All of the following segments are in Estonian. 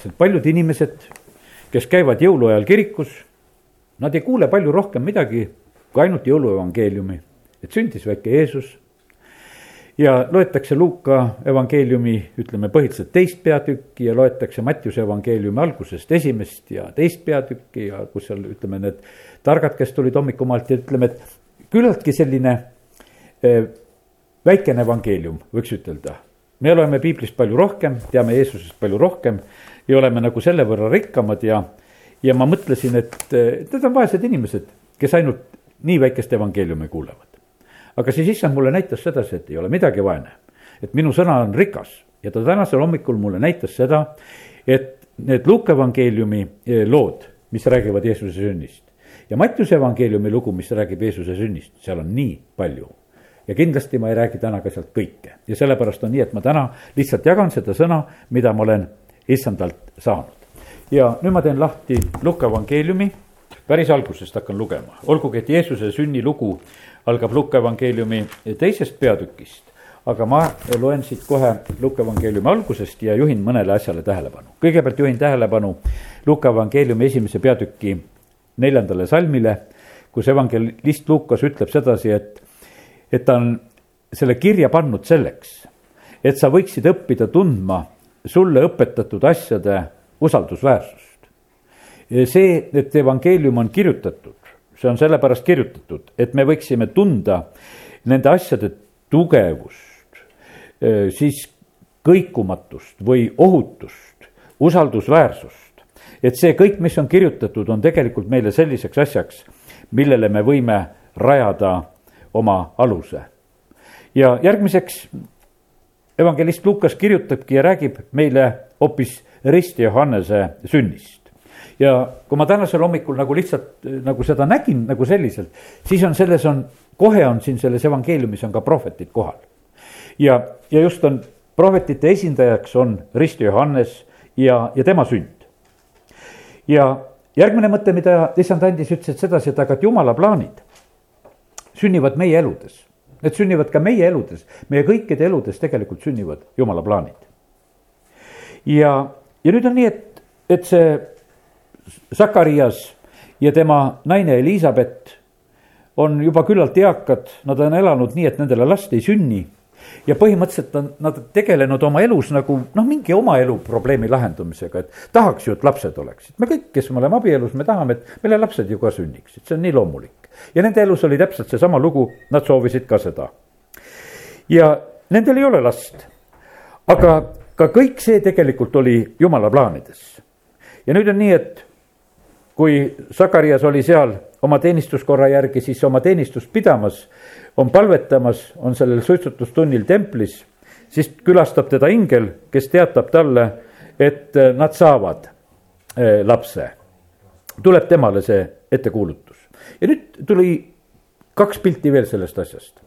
põhimõtteliselt paljud inimesed, kes käivad jõuluajal kirikus, nad ei kuule palju rohkem midagi kui ainult jõuluevangeeliumi, et sündis väike Jeesus ja loetakse Luuka evangeeliumi, ütleme põhiliselt teist peatükki ja loetakse Mattiuse evangeeliumi algusest esimest ja teist peatükki ja kus seal ütleme, need targad, kes tulid hommikumaalt ja ütleme, et küllaltki selline eh, väikene evangeelium, võiks ütelda. Me loeme piiblist palju rohkem, teame Jeesusest palju rohkem ja oleme nagu selle võrra rikkamad ja, ja ma mõtlesin, et need on vaesed inimesed, kes ainult nii väikest evangeeliumi kuulevad aga siis issand mulle näitas sedasi, et ei ole midagi vaene. et minu sõna on rikas ja ta tänasel hommikul mulle näitas seda, et need Luuke evangeeliumi eh, lood, mis räägivad Jeesuse sünnist ja Mattiuse evangeeliumi lugu, mis räägib Jeesuse sünnist, seal on nii palju ja kindlasti ma ei räägi täna ka sealt kõike ja sellepärast on nii, et ma täna lihtsalt jagan seda sõna, mida ma olen issandalt saanud. ja nüüd ma teen lahti Luka evangeeliumi, päris algusest hakkan lugema, olgugi et Jeesuse sünnilugu algab Luka evangeeliumi teisest peatükist. aga ma loen siit kohe Luka evangeeliumi algusest ja juhin mõnele asjale tähelepanu. kõigepealt juhin tähelepanu Luka evangeeliumi esimese peatüki neljandale salmile, kus evangelist Lukas ütleb sedasi, et, et ta on selle kirja pannud selleks, et sa võiksid õppida tundma sulle õpetatud asjade usaldusväärsust. see, et evangeelium on kirjutatud, see on sellepärast kirjutatud, et me võiksime tunda nende asjade tugevust, siis kõikumatust või ohutust, usaldusväärsust. et see kõik, mis on kirjutatud, on tegelikult meile selliseks asjaks, millele me võime rajada oma aluse. ja järgmiseks evangelist Lukas kirjutabki ja räägib meile hoopis Risti Johannese sünnist ja kui ma tänasel hommikul nagu lihtsalt nagu seda nägin nagu selliselt, siis on selles on, kohe on siin selles evangeeliumis on ka prohvetid kohal. ja, ja just on prohvetite esindajaks on Risti Johannes ja, ja tema sünd. ja järgmine mõte, mida issand andis, ütles, sedasi, et aga et jumala plaanid sünnivad meie eludes. Need sünnivad ka meie eludes, meie kõikide eludes tegelikult sünnivad jumala plaanid. ja, ja nüüd on nii, et, et see Sakarias ja tema naine Elizabeth on juba küllalt eakad, nad on elanud nii, et nendele last ei sünni. ja põhimõtteliselt on nad tegelenud oma elus nagu noh, mingi oma elu probleemi lahendamisega, et tahaks ju, et lapsed oleksid. me kõik, kes me oleme abielus, me tahame, et meile lapsed ju ka sünniksid, see on nii loomulik. Ja nende elus oli täpselt seesama lugu, nad soovisid ka seda. ja nendel ei ole last. aga ka kõik see tegelikult oli jumala plaanides. ja nüüd on nii, et kui Sakarias oli seal oma teenistuskorra järgi siis oma teenistust pidamas, on palvetamas, on sellel suitsutustunnil templis, siis külastab teda ingel, kes teatab talle, et äh, nad saavad äh, lapse. tuleb temale see ettekuulutus ja nüüd tuli kaks pilti veel sellest asjast.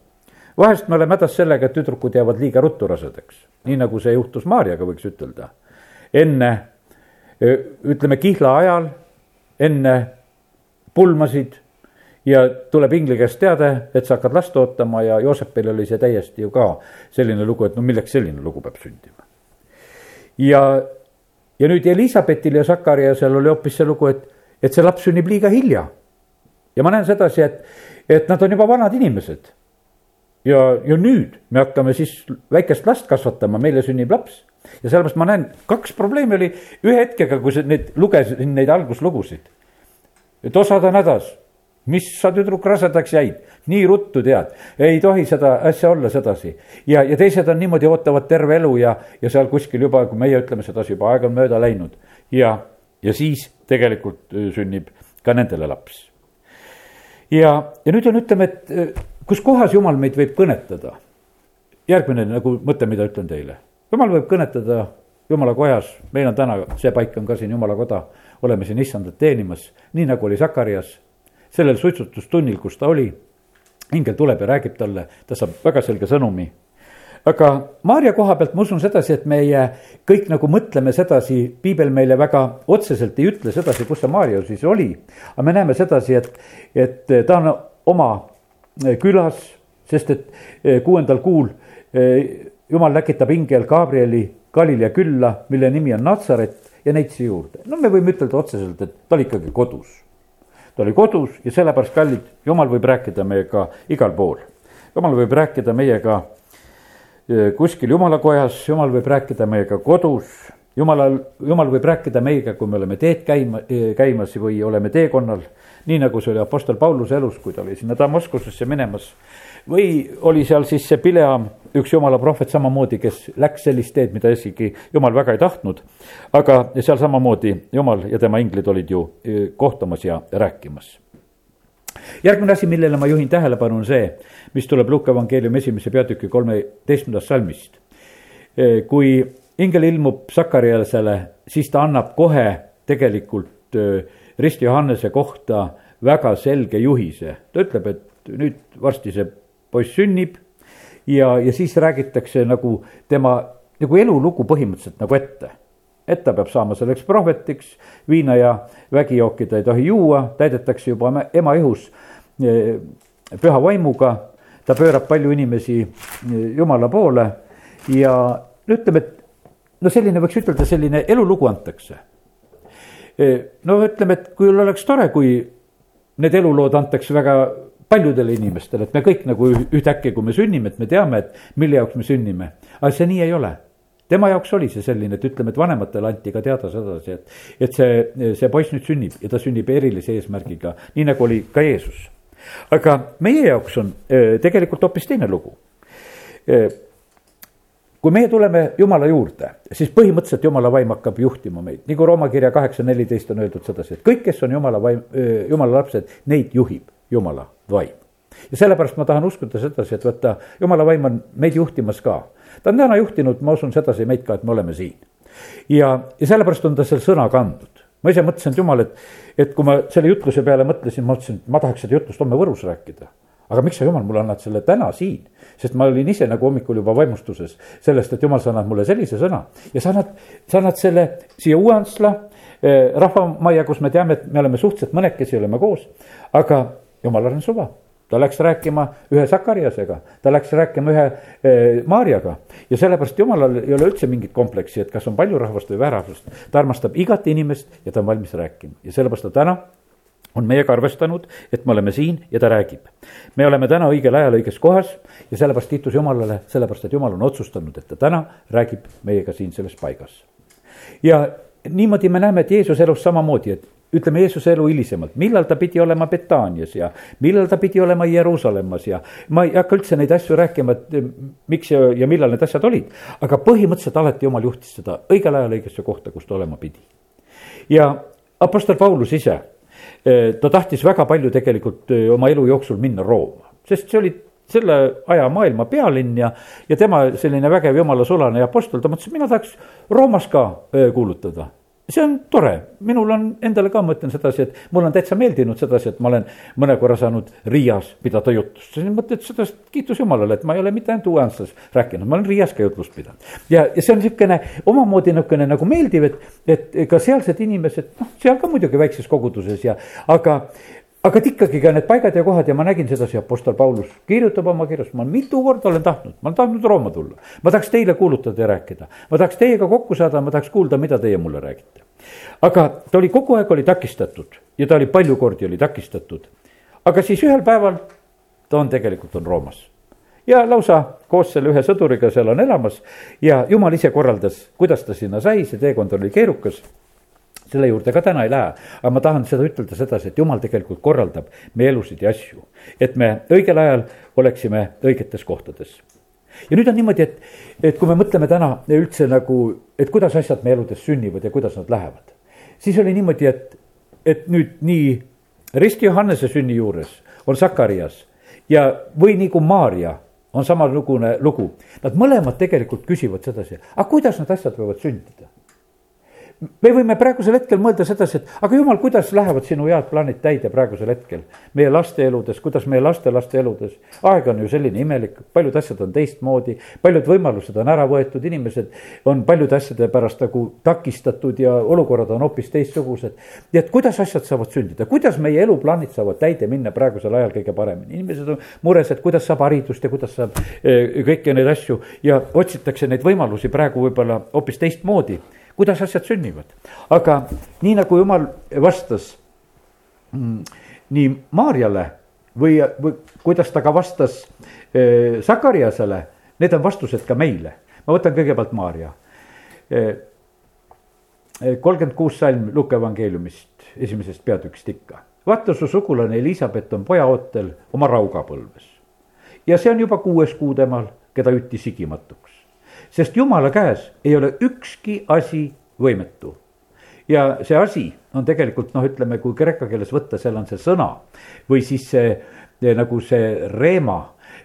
vahest me oleme hädas sellega, et tüdrukud jäävad liiga ruttu rasedaks, nii nagu see juhtus Maarjaga, võiks ütelda. enne, ütleme kihla ajal enne pulmasid ja tuleb ingli käest teade, et sa hakkad last ootama ja Joosepil oli see täiesti ju ka selline lugu, et no milleks selline lugu peab sündima. ja, ja nüüd Elizabetil ja Sakariasel oli hoopis see lugu, et, et see laps sünnib liiga hilja. Ja ma näen sedasi, et, et nad on juba vanad inimesed. ja, ja nüüd me hakkame siis väikest last kasvatama, meile sünnib laps ja sellepärast ma näen, kaks probleemi oli ühe hetkega, kui neid lugesin neid alguslugusid. et osad on hädas, mis sa tüdruk rasedaks jäid, nii ruttu tead, ei tohi seda asja olla sedasi. ja, ja teised on niimoodi, ootavad terve elu ja, ja seal kuskil juba, kui meie ütleme sedasi, juba aeg on mööda läinud. ja, ja siis tegelikult äh, sünnib ka nendele laps. Ja, ja nüüd on, ütleme, et äh, kus kohas jumal meid võib kõnetada. järgmine nagu mõte, mida ütlen teile jumal võib kõnetada jumala kojas, meil on täna, see paik on ka siin jumala koda, oleme siin issandat teenimas, nii nagu oli Sakarias. sellel suitsutustunnil, kus ta oli, ingel tuleb ja räägib talle, ta saab väga selge sõnumi. Aga Maarja koha pealt ma usun sedasi, et meie kõik nagu mõtleme sedasi, piibel meile väga otseselt ei ütle sedasi, kus see Maarja siis oli. aga me näeme sedasi, et, et ta on oma külas, sest et kuuendal kuul jumal läkitab ingel Gabrieli Galilea külla, mille nimi on Natsaret ja neitsi juurde. no me võime ütelda otseselt, et ta oli ikkagi kodus. ta oli kodus ja sellepärast, kallid, jumal võib rääkida meiega igal pool. jumal võib rääkida meiega eh, kuskil jumalakojas, jumal võib rääkida meiega kodus, jumalal, jumal võib rääkida meiega, kui me oleme teed käima, käimas või oleme teekonnal. nii nagu see oli Apostel Pauluse elus, kui ta oli sinna Damaskusesse minemas või oli seal siis see Pileam, üks jumala prohvet samamoodi, kes läks sellist teed, mida isegi jumal väga ei tahtnud. aga seal samamoodi jumal ja tema inglid olid ju kohtumas ja rääkimas. Järgmine asi, millele ma juhin tähelepanu, on see, mis tuleb Luuka evangeeliumi esimese peatüki kolmeteistkümnendast salmist. E, kui ingel ilmub Sakariasele, siis ta annab kohe tegelikult e, Risti Johannese kohta väga selge juhise, ta ütleb, et nüüd varsti see poiss sünnib ja, ja siis räägitakse nagu tema nagu elulugu põhimõtteliselt nagu ette. Et ta peab saama selleks prohvetiks, viina ja vägijooki ta ei tohi juua, täidetakse juba ema ihus e, püha vaimuga, ta pöörab palju inimesi e, jumala poole ja ütleme, et no selline võiks ütelda, selline elulugu antakse. E, no ütleme, et kui oleks tore, kui need elulood antakse väga paljudele inimestele, et me kõik nagu ühtäkki, kui me sünnime, et me teame, et mille jaoks me sünnime. aga see nii ei ole. Tema jaoks oli see selline, et ütleme, et vanematele anti ka teada sedasi, et, et see, see poiss nüüd sünnib ja ta sünnib erilise eesmärgiga, nii nagu oli ka Jeesus. aga meie jaoks on eh, tegelikult hoopis teine lugu eh, kui meie tuleme Jumala juurde, siis põhimõtteliselt Jumala vaim hakkab juhtima meid, nagu Rooma kirja kaheksa neliteist on öeldud sedasi, et kõik, kes on Jumala vaim, eh, Jumala lapsed, neid juhib Jumala vaim. ja sellepärast ma tahan uskuda sedasi, et vaata, Jumala vaim on meid juhtimas ka. Ta on täna juhtinud, ma usun sedasi meid ka, et me oleme siin. ja, ja sellepärast on ta selle sõna kandnud. ma ise mõtlesin, et jumal, et, et kui ma selle jutluse peale mõtlesin, ma mõtlesin, et ma tahaks seda jutlust homme Võrus rääkida aga miks sa, jumal, mulle annad selle täna siin? sest ma olin ise nagu hommikul juba vaimustuses sellest, et jumal, sa annad mulle sellise sõna ja sa annad, sa annad selle siia Uuantsla eh, rahvamajja, kus me teame, et me oleme suhteliselt mõnekesi, oleme koos. aga jumalal on suva ta läks rääkima ühe Sakariasega, ta läks rääkima ühe e, Maarjaga ja sellepärast jumalal ei ole üldse mingit kompleksi, et kas on palju rahvast või vähe rahvast. ta armastab igat inimest ja ta on valmis rääkima ja sellepärast ta täna on meiega arvestanud, et me oleme siin ja ta räägib. me oleme täna õigel ajal õiges kohas ja sellepärast kiitus Jumalale, sellepärast et Jumal on otsustanud, et ta täna räägib meiega siin selles paigas. ja niimoodi me näeme, et Jeesuse elus samamoodi, et ütleme Jeesuse elu hilisemalt, millal ta pidi olema Betaanias ja millal ta pidi olema Jeruusalemmas ja ma ei hakka üldse neid asju rääkima, et eh, miks ja, ja millal need asjad olid. aga põhimõtteliselt alati jumal juhtis seda õigel ajal õigesse kohta, kus ta olema pidi. ja Apostel Paulus ise, eh, ta tahtis väga palju tegelikult eh, oma elu jooksul minna Rooma, sest see oli selle aja maailma pealinn ja, ja tema selline vägev jumala sulane ja apostel, ta mõtles, et mina tahaks Roomas ka kuulutada see on tore, minul on endale ka, ma ütlen sedasi, et mulle on täitsa meeldinud sedasi, et ma olen mõne korra saanud Riias pidada jutlust. siis mõtled sedasi, kiitus Jumalale, et ma ei ole mitte ainult Uuenslas rääkinud, ma olen Riias ka jutlust pidanud. ja, ja see on niisugune omamoodi niisugune nagu meeldiv, et, et ka sealsed inimesed, noh, seal ka muidugi väikses koguduses ja, aga aga et ikkagi ka need paigad ja kohad ja ma nägin sedasi, Apostel Paulus kirjutab oma kirjas, ma mitu korda olen tahtnud, ma olen tahtnud Rooma tulla. ma tahaks teile kuulutada ja rääkida, ma tahaks teiega kokku saada, ma tahaks kuulda, mida teie mulle räägite. aga ta oli kogu aeg oli takistatud ja ta oli palju kordi oli takistatud. aga siis ühel päeval ta on tegelikult on Roomas ja lausa koos selle ühe sõduriga seal on elamas ja jumal ise korraldas, kuidas ta sinna sai, see teekond oli keerukas selle juurde ka täna ei lähe, aga ma tahan seda ütelda sedasi, et jumal tegelikult korraldab meie elusid ja asju, et me õigel ajal oleksime õigetes kohtades. ja nüüd on niimoodi, et, et kui me mõtleme täna üldse nagu, et kuidas asjad meie eludes sünnivad ja kuidas nad lähevad, siis oli niimoodi, et, et nüüd nii Risti Johannese sünni juures on Sakarias ja, või nagu Maarja on samasugune lugu. Nad mõlemad tegelikult küsivad sedasi, aga kuidas need asjad võivad sündida me võime praegusel hetkel mõelda sedasi, et aga jumal, kuidas lähevad sinu head plaanid täide praegusel hetkel. meie laste eludes, kuidas meie lastelaste eludes. aeg on ju selline imelik, paljud asjad on teistmoodi, paljud võimalused on ära võetud, inimesed on paljude asjade pärast nagu takistatud ja olukorrad on hoopis teistsugused. ja et kuidas asjad saavad sündida, kuidas meie eluplaanid saavad täide minna praegusel ajal kõige paremini. inimesed on mures, et kuidas saab haridust ja kuidas saab eh, kõiki neid asju ja otsitakse neid võimalusi praegu võib-olla hoopis teistmoodi kuidas asjad sünnivad. aga nii nagu jumal vastas mm, nii Maarjale või, või kuidas ta ka vastas eh, Sakariasele, need on vastused ka meile. ma võtan kõigepealt Maarja eh,. kolmkümmend kuus salm Luke evangeeliumist, esimesest peatükist ikka. vaata, su sugulane Elizabeth on pojaootel oma raugapõlves. ja see on juba kuues kuu temal, keda ütti sigimatuks. Sest jumala käes ei ole ükski asi võimetu ja see asi on tegelikult noh, ütleme, kui kreeka keeles võtta, seal on see sõna või siis see nagu see reema,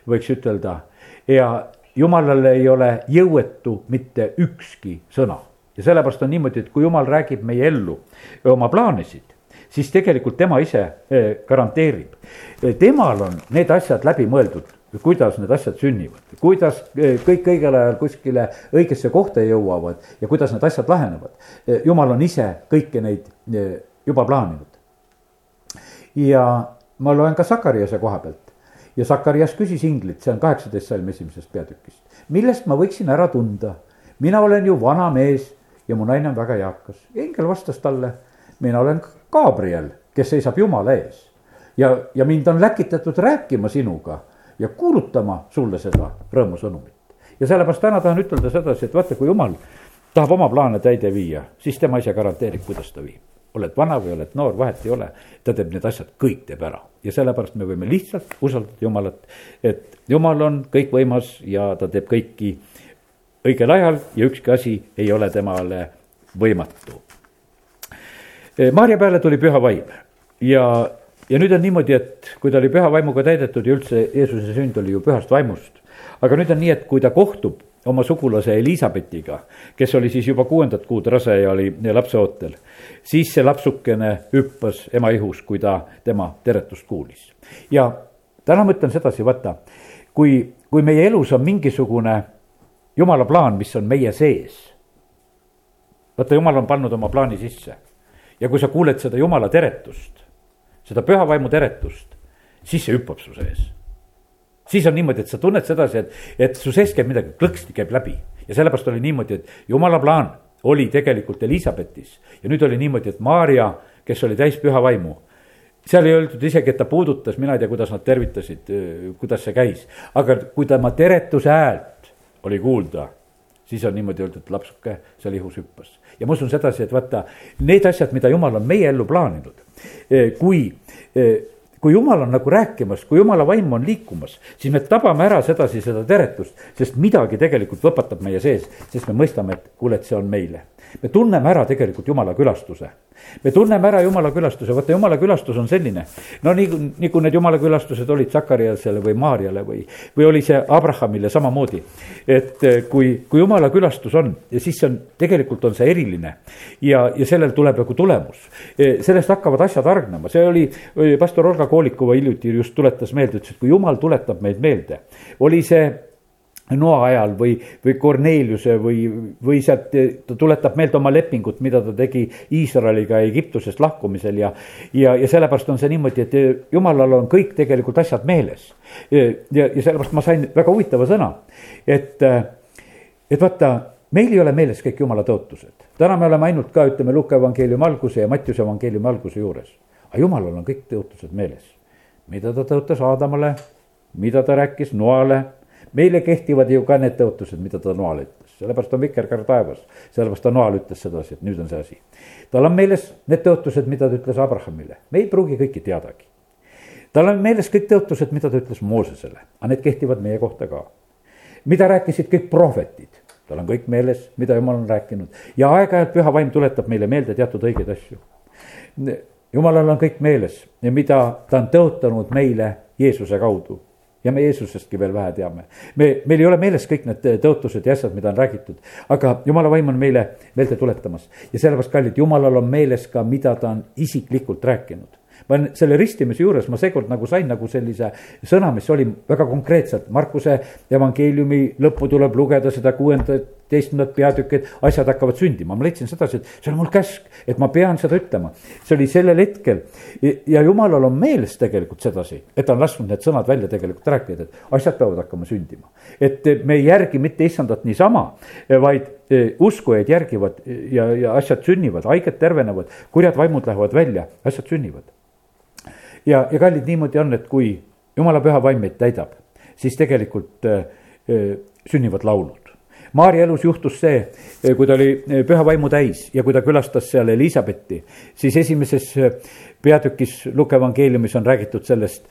võiks ütelda. ja jumalal ei ole jõuetu mitte ükski sõna ja sellepärast on niimoodi, et kui jumal räägib meie ellu oma plaanisid, siis tegelikult tema ise eh, garanteerib. temal on need asjad läbi mõeldud kuidas need asjad sünnivad, kuidas eh, kõik õigel ajal kuskile õigesse kohta jõuavad ja kuidas need asjad lahenevad. Eh, jumal on ise kõiki neid eh, juba plaaninud. ja ma loen ka Sakariase koha pealt ja Sakarias küsis inglit, see on kaheksateist salm esimesest peatükist. millest ma võiksin ära tunda, mina olen ju vana mees ja mu naine on väga eakas. ingel vastas talle, mina olen Gabriel, kes seisab Jumala ees ja, ja mind on läkitatud rääkima sinuga ja kuulutama sulle seda rõõmusõnumit. ja sellepärast täna tahan ütelda sedasi, et vaata, kui jumal tahab oma plaane täide viia, siis tema ise garanteerib, kuidas ta viib. oled vana või oled noor, vahet ei ole, ta teeb need asjad, kõik teeb ära ja sellepärast me võime lihtsalt usaldada Jumalat, et Jumal on kõikvõimas ja ta teeb kõiki õigel ajal ja ükski asi ei ole temale võimatu. Maarja peale tuli püha vaim ja ja nüüd on niimoodi, et kui ta oli püha vaimuga täidetud ja üldse Jeesuse sünd oli ju pühast vaimust. aga nüüd on nii, et kui ta kohtub oma sugulase Elizabethiga, kes oli siis juba kuuendat kuud rase ja oli lapseootel, siis see lapsukene hüppas ema ihus, kui ta tema teretust kuulis. ja täna ma ütlen sedasi, vaata, kui, kui meie elus on mingisugune jumala plaan, mis on meie sees, vaata, jumal on pannud oma plaani sisse ja kui sa kuuled seda jumala teretust seda püha vaimu teretust, siis see hüppab su sees. siis on niimoodi, et sa tunned sedasi, et, et su sees käib midagi, klõksti käib läbi ja sellepärast oli niimoodi, et jumala plaan oli tegelikult Elizabetis ja nüüd oli niimoodi, et Maarja, kes oli täis püha vaimu seal ei öeldud isegi, et ta puudutas, mina ei tea, kuidas nad tervitasid, kuidas see käis, aga kui tema teretuse häält oli kuulda, siis on niimoodi öeldud, et lapsuke seal ihus hüppas. ja ma usun sedasi, et vaata, need asjad, mida jumal on meie ellu plaaninud, kui, eh, kui jumal on nagu rääkimas, kui jumala vaim on liikumas, siis me tabame ära sedasi seda teretust, sest midagi tegelikult võpatab meie sees, sest me mõistame, et kuule, et see on meile. Me tunneme ära tegelikult jumala külastuse me tunneme ära jumala külastuse, vaata jumala külastus on selline. no nii, nii kui need jumala külastused olid Sakariasele või Maarjale või, või oli see Abrahamile samamoodi. et eh, kui, kui jumala külastus on ja siis see on, tegelikult on see eriline ja, ja sellel tuleb nagu tulemus. Eh, sellest hakkavad asjad hargnema, see oli, pastor Olga Koolikova hiljuti just tuletas meelde, ütles, et kui jumal tuletab meid meelde, oli see noa ajal või, või Korneliuse või, või sealt ta tuletab meelde oma lepingut, mida ta tegi Iisraeliga Egiptusest lahkumisel ja. ja, ja sellepärast on see niimoodi, et jumalal on kõik tegelikult asjad meeles. ja, ja sellepärast ma sain väga huvitava sõna, et, et vaata, meil ei ole meeles kõik jumala tõotused. täna me oleme ainult ka, ütleme, Luka evangeeliumi alguse ja Mattiuse evangeeliumi alguse juures. aga jumalal on kõik tõotused meeles. mida ta tõotas Aadamale, mida ta rääkis Noale meile kehtivad ju ka need tõotused, mida ta Noale ütles, sellepärast on vikerkaar taevas. sellepärast ta Noale ütles sedasi, et nüüd on see asi. tal on meeles need tõotused, mida ta ütles Abrahamile, me ei pruugi kõiki teadagi. tal on meeles kõik tõotused, mida ta ütles Moosesele, aga need kehtivad meie kohta ka. mida rääkisid kõik prohvetid, tal on kõik meeles, mida jumal on rääkinud ja aeg-ajalt püha vaim tuletab meile meelde teatud õigeid asju. jumalal on kõik meeles ja mida ta on tõotanud meile Jeesuse kaudu ja me Jeesusestki veel vähe teame. me, meil ei ole meeles kõik need tõotused ja asjad, mida on räägitud, aga jumala vaim on meile meelde tuletamas ja sellepärast, kallid, jumalal on meeles ka, mida ta on isiklikult rääkinud ma selle ristimise juures ma seekord nagu sain nagu sellise sõna, mis oli väga konkreetselt, Markuse evangeeliumi lõppu tuleb lugeda seda kuuendat viieteistkümnendat peatükki, et asjad hakkavad sündima, ma leidsin sedasi, et see on mul käsk, et ma pean seda ütlema. see oli sellel hetkel ja jumalal on meeles tegelikult sedasi, et ta on lasknud need sõnad välja tegelikult rääkida, et asjad peavad hakkama sündima. et me ei järgi mitte issandat niisama, vaid e, uskujaid järgivad ja, ja asjad sünnivad, haiged tervenevad, kurjad vaimud lähevad välja, asjad sünnivad. Ja, ja kallid, niimoodi on, et kui jumala püha vaim meid täidab, siis tegelikult äh, sünnivad laulud. Maarja elus juhtus see, kui ta oli püha vaimu täis ja kui ta külastas seal Elizabethi, siis esimeses peatükis Luke evangeeliumis on räägitud sellest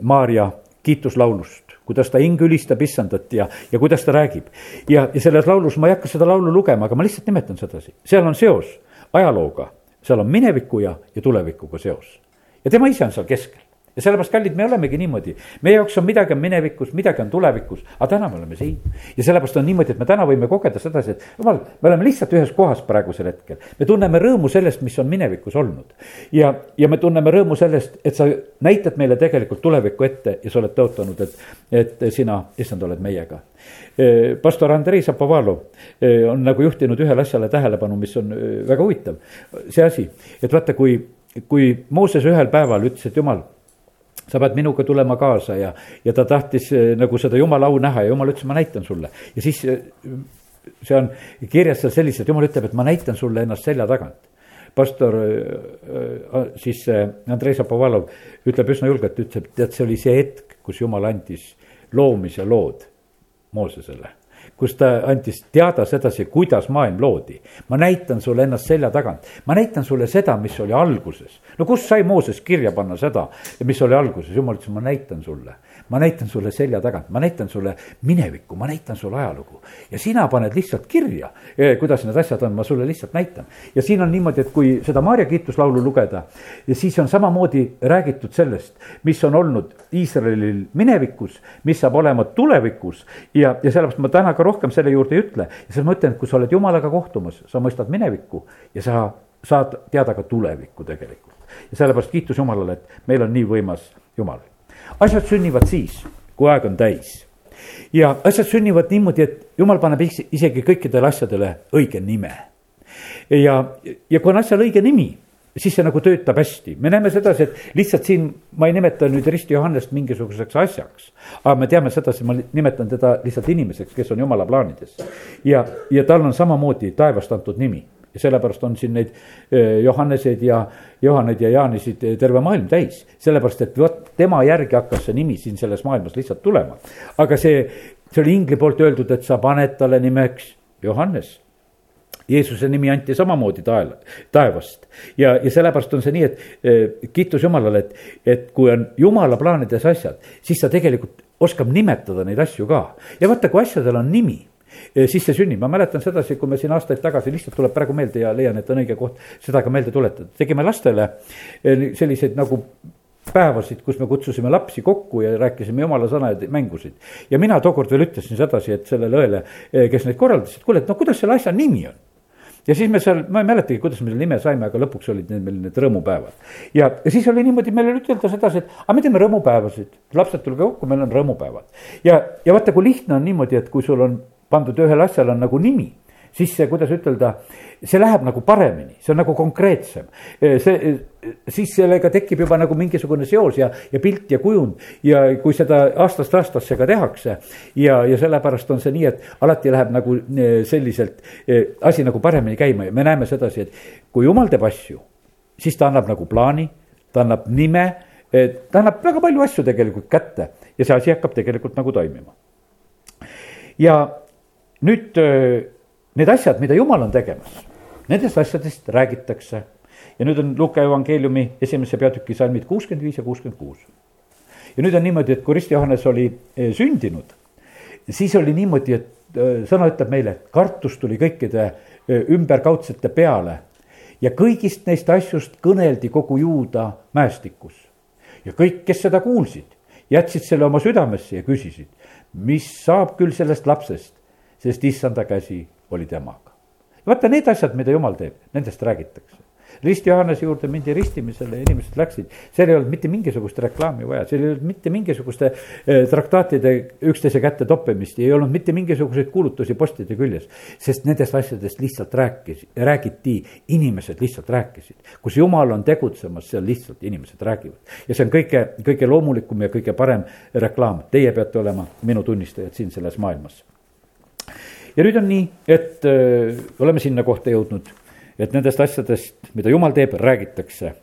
Maarja kiituslaulust kuidas ta hing ülistab issandat ja, ja kuidas ta räägib. ja, ja selles laulus, ma ei hakka seda laulu lugema, aga ma lihtsalt nimetan sedasi, seal on seos ajalooga, seal on mineviku ja, ja tulevikuga seos. Ja tema ise on seal keskel ja sellepärast, kallid, me olemegi niimoodi, meie jaoks on midagi on minevikus, midagi on tulevikus, aga täna me oleme siin. ja sellepärast on niimoodi, et me täna võime kogeda sedasi, et jumal, me oleme lihtsalt ühes kohas praegusel hetkel. me tunneme rõõmu sellest, mis on minevikus olnud. ja, ja me tunneme rõõmu sellest, et sa näitad meile tegelikult tulevikku ette ja sa oled tõotanud, et, et sina, issand, oled meiega. E, pastor Andrei Zapovalov e, on nagu juhtinud ühele asjale tähelepanu, mis on e, väga huvitav. see asi, et vaata, kui, kui Mooses ühel päeval ütles, et jumal sa pead minuga tulema kaasa ja, ja ta tahtis eh, nagu seda jumala au näha ja jumal ütles, ma näitan sulle. ja siis eh, see on kirjas seal selliselt, jumal ütleb, et ma näitan sulle ennast selja tagant. pastor eh, siis Andrei Zapovalov ütleb üsna julgelt, ütleb, tead, see oli see hetk, kus jumal andis loomise lood Moosesele kus ta andis teada sedasi, kuidas maailm loodi. ma näitan sulle ennast selja tagant, ma näitan sulle seda, mis oli alguses. no kus sai Mooses kirja panna seda, mis oli alguses, jumal ütles, ma näitan sulle ma näitan sulle selja tagant, ma näitan sulle minevikku, ma näitan sulle ajalugu. ja sina paned lihtsalt kirja, eh, kuidas need asjad on, ma sulle lihtsalt näitan. ja siin on niimoodi, et kui seda Maarja kiituslaulu lugeda, siis on samamoodi räägitud sellest, mis on olnud Iisraelil minevikus, mis saab olema tulevikus ja, ja sellepärast ma täna ka rohkem selle juurde ei ütle. siis ma ütlen, et kui sa oled jumalaga kohtumas, sa mõistad minevikku ja sa saad teada ka tulevikku tegelikult. ja sellepärast kiitus Jumalale, et meil on nii võimas Jumal asjad sünnivad siis, kui aeg on täis. ja asjad sünnivad niimoodi, et jumal paneb isegi kõikidele asjadele õige nime. ja, ja kui on asjal õige nimi, siis see nagu töötab hästi, me näeme sedasi, et lihtsalt siin ma ei nimeta nüüd Risti Johannest mingisuguseks asjaks. aga me teame sedasi, ma nimetan teda lihtsalt inimeseks, kes on jumala plaanides. ja, ja tal on samamoodi taevast antud nimi ja sellepärast on siin neid Johanneseid ja Johanneid ja Jaanisid terve maailm täis. sellepärast, et vot tema järgi hakkas see nimi siin selles maailmas lihtsalt tulema. aga see, see oli ingli poolt öeldud, et sa paned talle nimeks Johannes Jeesuse nimi anti samamoodi taela, taevast ja, ja sellepärast on see nii, et kiitus Jumalale, et, et kui on Jumala plaanides asjad, siis ta tegelikult oskab nimetada neid asju ka. ja vaata, kui asjadel on nimi siis see sünnib, ma mäletan sedasi, kui me siin aastaid tagasi, lihtsalt tuleb praegu meelde ja leian, et on õige koht seda ka meelde tuletada, tegime lastele eh, selliseid nagu päevasid, kus me kutsusime lapsi kokku ja rääkisime jumala sõna ja mängusid. ja mina tookord veel ütlesin sedasi, et sellele õele, eh, kes neid korraldas, et kuule, et no kuidas selle asja nimi on ja siis me seal, ma ei mäletagi, kuidas me selle nime saime, aga lõpuks olid need meil need rõõmupäevad. ja, siis oli niimoodi, meil oli ütelda sedasi, et aga me teeme rõõmupäevasid, lapsed tulge kokku, meil on rõõmupäevad. ja, ja vaata, kui lihtne on niimoodi, et kui sul on pandud ühel asjal on nagu nimi, siis see, kuidas ütelda, see läheb nagu paremini, see on nagu konkreetsem. see, siis sellega tekib juba nagu mingisugune seos ja, ja pilt ja kujund ja kui seda aastast aastasse ka tehakse. ja, ja sellepärast on see nii, et alati läheb nagu e, selliselt asi nagu paremini käima ja me näeme sedasi, et kui jumal teeb asju, siis ta annab nagu plaani, ta annab nime, ta annab väga palju asju tegelikult kätte ja see asi hakkab tegelikult nagu toimima. ja nüüd need asjad, mida jumal on tegemas, nendest asjadest räägitakse. ja nüüd on Luka evangeeliumi esimese peatüki salmid kuuskümmend viis ja kuuskümmend kuus. ja nüüd on niimoodi, et kui Rist Johannes oli sündinud, siis oli niimoodi, et sõna ütleb meile, et kartus tuli kõikide ümberkaudsete peale ja kõigist neist asjust kõneldi kogu juuda mäestikus. ja kõik, kes seda kuulsid, jätsid selle oma südamesse ja küsisid, mis saab küll sellest lapsest sest issanda käsi oli temaga. vaata need asjad, mida jumal teeb, nendest räägitakse. risti Johannese juurde mindi ristimisele ja inimesed läksid, seal ei olnud mitte mingisugust reklaami vaja, seal ei olnud mitte mingisuguste eh, traktaatide üksteise kätte toppimist, ei olnud mitte mingisuguseid kuulutusi postide küljes. sest nendest asjadest lihtsalt rääkis, räägiti, inimesed lihtsalt rääkisid. kus jumal on tegutsemas, seal lihtsalt inimesed räägivad. ja see on kõige, kõige loomulikum ja kõige parem reklaam, teie peate olema minu tunnistajad siin selles maailmas ja nüüd on nii, et öö, äh, oleme sinna kohta jõudnud et nendest asjadest, mida jumal teeb, räägitakse.